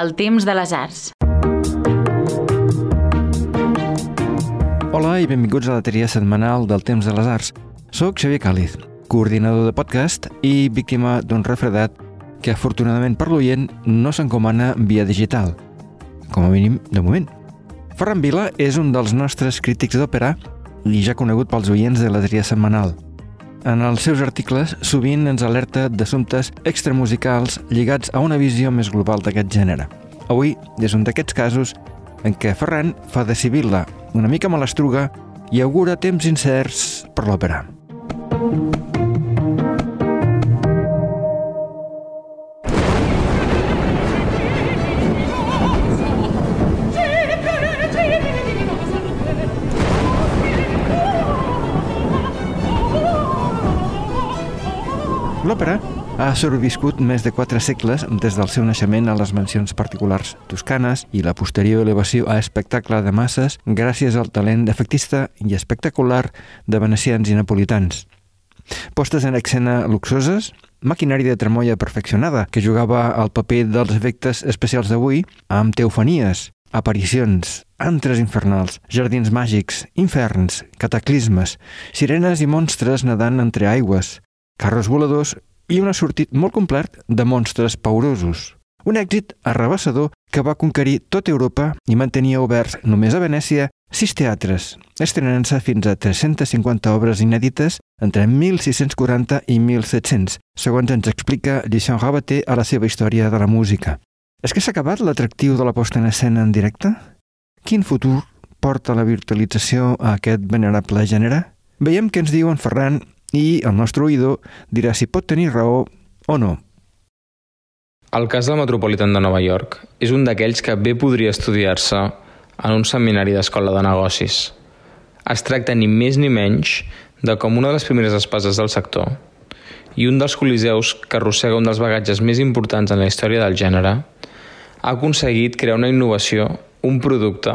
El temps de les arts. Hola i benvinguts a la tria setmanal del Temps de les Arts. Soc Xavier Càliz, coordinador de podcast i víctima d'un refredat que afortunadament per l'oient no s'encomana via digital. Com a mínim, de moment. Ferran Vila és un dels nostres crítics d'òpera i ja conegut pels oients de la tria setmanal. En els seus articles sovint ens alerta d'assumptes extramusicals lligats a una visió més global d'aquest gènere. Avui és un d'aquests casos en què Ferran fa de Sibilla una mica malastruga i augura temps incerts per l'òpera. L'òpera ha sobreviscut més de quatre segles des del seu naixement a les mansions particulars toscanes i la posterior elevació a espectacle de masses gràcies al talent efectista i espectacular de venecians i napolitans. Postes en escena luxoses, maquinari de tremolla perfeccionada que jugava al paper dels efectes especials d'avui amb teofanies, aparicions, antres infernals, jardins màgics, inferns, cataclismes, sirenes i monstres nedant entre aigües, carros voladors i un assortit molt complet de monstres paurosos. Un èxit arrabassador que va conquerir tota Europa i mantenia oberts només a Venècia sis teatres, estrenant-se fins a 350 obres inèdites entre 1640 i 1700, segons ens explica Lucien Rabaté a la seva història de la música. És que s'ha acabat l'atractiu de la posta en escena en directe? Quin futur porta la virtualització a aquest venerable gènere? Veiem què ens diu en Ferran i el nostre oïdor dirà si pot tenir raó o no. El cas del Metropolitan de Nova York és un d'aquells que bé podria estudiar-se en un seminari d'escola de negocis. Es tracta ni més ni menys de com una de les primeres espases del sector i un dels coliseus que arrossega un dels bagatges més importants en la història del gènere, ha aconseguit crear una innovació, un producte,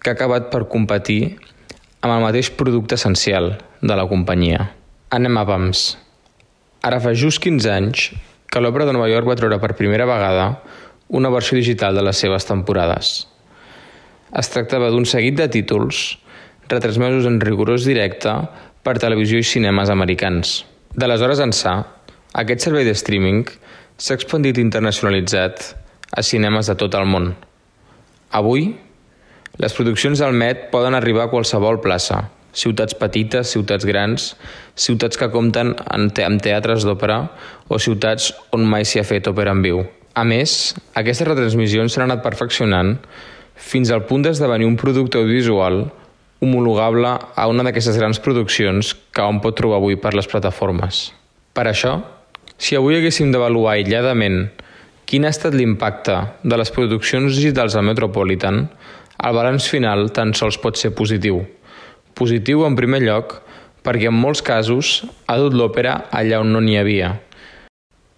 que ha acabat per competir amb el mateix producte essencial de la companyia. Anem a pams. Ara fa just 15 anys que l'Òpera de Nova York va treure per primera vegada una versió digital de les seves temporades. Es tractava d'un seguit de títols retransmesos en rigorós directe per televisió i cinemes americans. D'aleshores ençà, aquest servei de streaming s'ha expandit internacionalitzat a cinemes de tot el món. Avui, les produccions del Met poden arribar a qualsevol plaça, ciutats petites, ciutats grans, ciutats que compten amb teatres d'òpera o ciutats on mai s'hi ha fet òpera en viu. A més, aquestes retransmissions s'han anat perfeccionant fins al punt d'esdevenir un producte audiovisual homologable a una d'aquestes grans produccions que hom pot trobar avui per les plataformes. Per això, si avui haguéssim d'avaluar aïlladament quin ha estat l'impacte de les produccions digitals al Metropolitan, el balanç final tan sols pot ser positiu. Positiu, en primer lloc, perquè en molts casos ha dut l'òpera allà on no n'hi havia.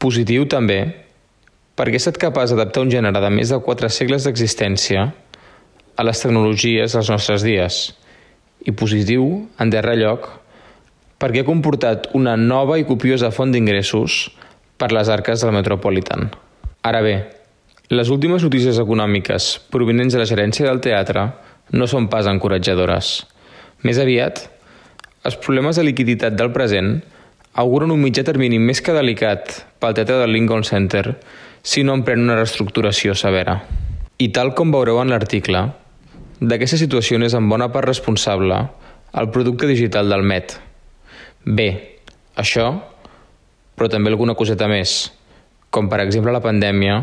Positiu, també, perquè ha estat capaç d'adaptar un gènere de més de quatre segles d'existència a les tecnologies dels nostres dies – i positiu, en darrer lloc, perquè ha comportat una nova i copiosa font d'ingressos per les arques del Metropolitan. Ara bé, les últimes notícies econòmiques provenents de la gerència del teatre no són pas encoratjadores. Més aviat, els problemes de liquiditat del present auguren un mitjà termini més que delicat pel teatre del Lincoln Center si no empren una reestructuració severa. I tal com veureu en l'article, D'aquesta situació és en bona part responsable el producte digital del Met. Bé, això, però també alguna coseta més, com per exemple la pandèmia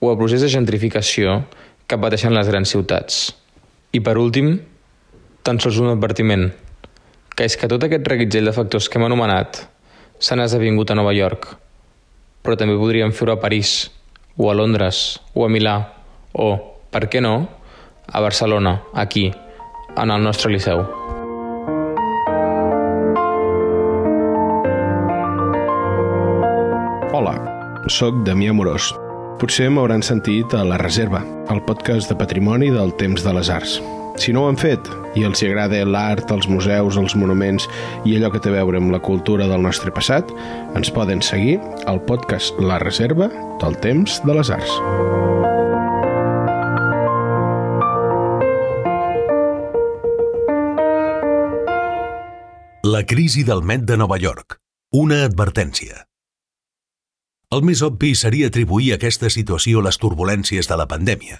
o el procés de gentrificació que pateixen les grans ciutats. I per últim, tan sols un advertiment, que és que tot aquest reguitzell de factors que hem anomenat s'han esdevingut a Nova York, però també podríem fer-ho a París, o a Londres, o a Milà, o, per què no, a Barcelona, aquí, en el nostre Liceu. Hola, sóc Damià Morós. Potser m'hauran sentit a La Reserva, el podcast de patrimoni del temps de les arts. Si no ho han fet i els hi agrada l'art, els museus, els monuments i allò que té a veure amb la cultura del nostre passat, ens poden seguir al podcast La Reserva del Temps de les Arts. La crisi del Met de Nova York. Una advertència. El més obvi seria atribuir aquesta situació a les turbulències de la pandèmia,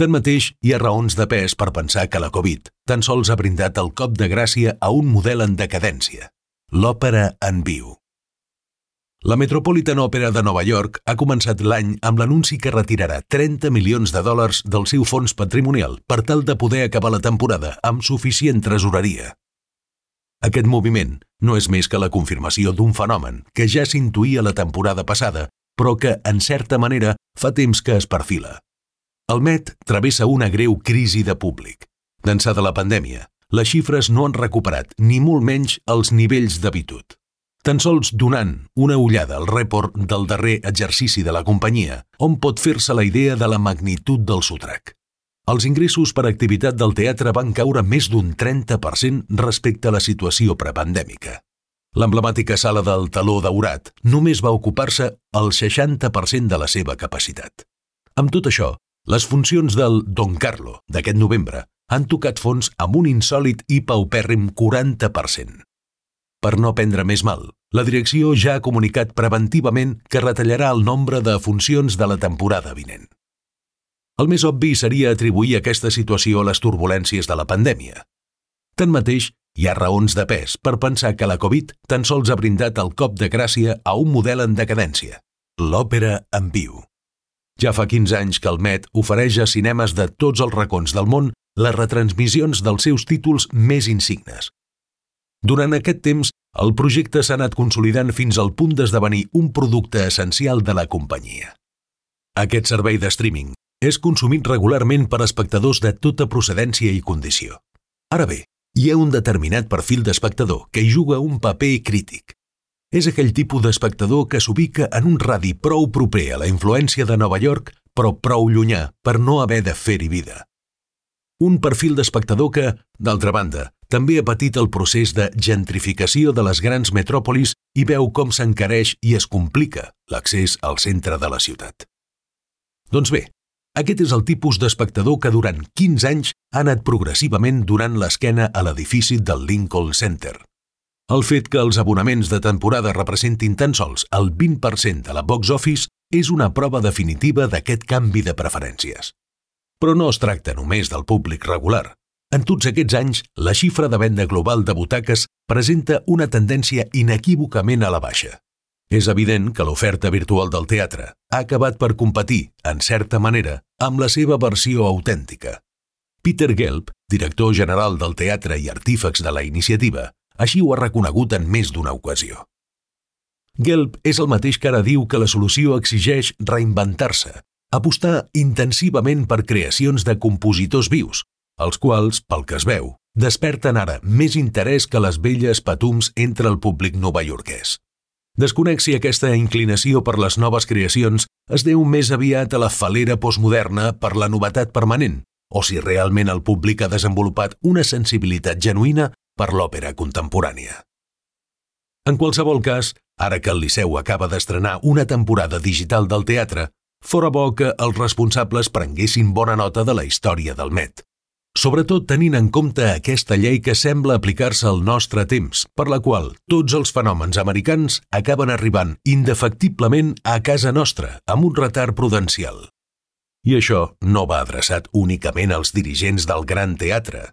Tanmateix, hi ha raons de pes per pensar que la Covid tan sols ha brindat el cop de gràcia a un model en decadència, l'òpera en viu. La Metropolitan Opera de Nova York ha començat l'any amb l'anunci que retirarà 30 milions de dòlars del seu fons patrimonial per tal de poder acabar la temporada amb suficient tresoreria. Aquest moviment no és més que la confirmació d'un fenomen que ja s'intuïa la temporada passada, però que, en certa manera, fa temps que es perfila. El Met travessa una greu crisi de públic. D'ençà de la pandèmia, les xifres no han recuperat ni molt menys els nivells d'habitud. Tan sols donant una ullada al rèport del darrer exercici de la companyia, on pot fer-se la idea de la magnitud del sotrac. Els ingressos per activitat del teatre van caure més d'un 30% respecte a la situació prepandèmica. L'emblemàtica sala del Taló Daurat només va ocupar-se el 60% de la seva capacitat. Amb tot això, les funcions del Don Carlo d'aquest novembre han tocat fons amb un insòlid i paupèrrim 40%. Per no prendre més mal, la direcció ja ha comunicat preventivament que retallarà el nombre de funcions de la temporada vinent. El més obvi seria atribuir aquesta situació a les turbulències de la pandèmia. Tanmateix, hi ha raons de pes per pensar que la Covid tan sols ha brindat el cop de gràcia a un model en decadència, l'òpera en viu. Ja fa 15 anys que el Met ofereix a cinemes de tots els racons del món les retransmissions dels seus títols més insignes, durant aquest temps, el projecte s'ha anat consolidant fins al punt d'esdevenir un producte essencial de la companyia. Aquest servei de streaming és consumit regularment per espectadors de tota procedència i condició. Ara bé, hi ha un determinat perfil d'espectador que hi juga un paper crític. És aquell tipus d'espectador que s'ubica en un radi prou proper a la influència de Nova York, però prou llunyà per no haver de fer-hi vida. Un perfil d'espectador que, d'altra banda, també ha patit el procés de gentrificació de les grans metròpolis i veu com s'encareix i es complica l'accés al centre de la ciutat. Doncs bé, aquest és el tipus d'espectador que durant 15 anys ha anat progressivament donant l'esquena a l'edifici del Lincoln Center. El fet que els abonaments de temporada representin tan sols el 20% de la box office és una prova definitiva d'aquest canvi de preferències. Però no es tracta només del públic regular. En tots aquests anys, la xifra de venda global de butaques presenta una tendència inequívocament a la baixa. És evident que l'oferta virtual del teatre ha acabat per competir, en certa manera, amb la seva versió autèntica. Peter Gelb, director general del teatre i artífex de la iniciativa, així ho ha reconegut en més d'una ocasió. Gelb és el mateix que ara diu que la solució exigeix reinventar-se, apostar intensivament per creacions de compositors vius, els quals, pel que es veu, desperten ara més interès que les velles patums entre el públic novaiorquès. Desconec si aquesta inclinació per les noves creacions es deu més aviat a la falera postmoderna per la novetat permanent, o si realment el públic ha desenvolupat una sensibilitat genuïna per l'òpera contemporània. En qualsevol cas, ara que el Liceu acaba d'estrenar una temporada digital del teatre, fora bo que els responsables prenguessin bona nota de la història del Met sobretot tenint en compte aquesta llei que sembla aplicar-se al nostre temps, per la qual tots els fenòmens americans acaben arribant indefectiblement a casa nostra amb un retard prudencial. I això no va adreçat únicament als dirigents del gran teatre.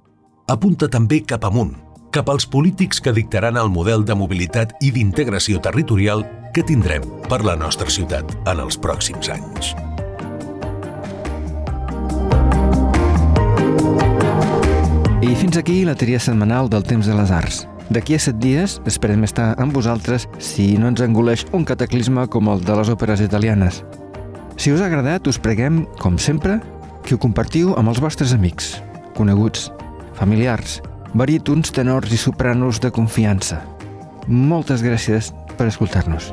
Apunta també cap amunt, cap als polítics que dictaran el model de mobilitat i d'integració territorial que tindrem per la nostra ciutat en els pròxims anys. I fins aquí la tria setmanal del Temps de les Arts. D'aquí a set dies esperem estar amb vosaltres si no ens engoleix un cataclisme com el de les òperes italianes. Si us ha agradat, us preguem, com sempre, que ho compartiu amb els vostres amics, coneguts, familiars, barítons, tenors i sopranos de confiança. Moltes gràcies per escoltar-nos.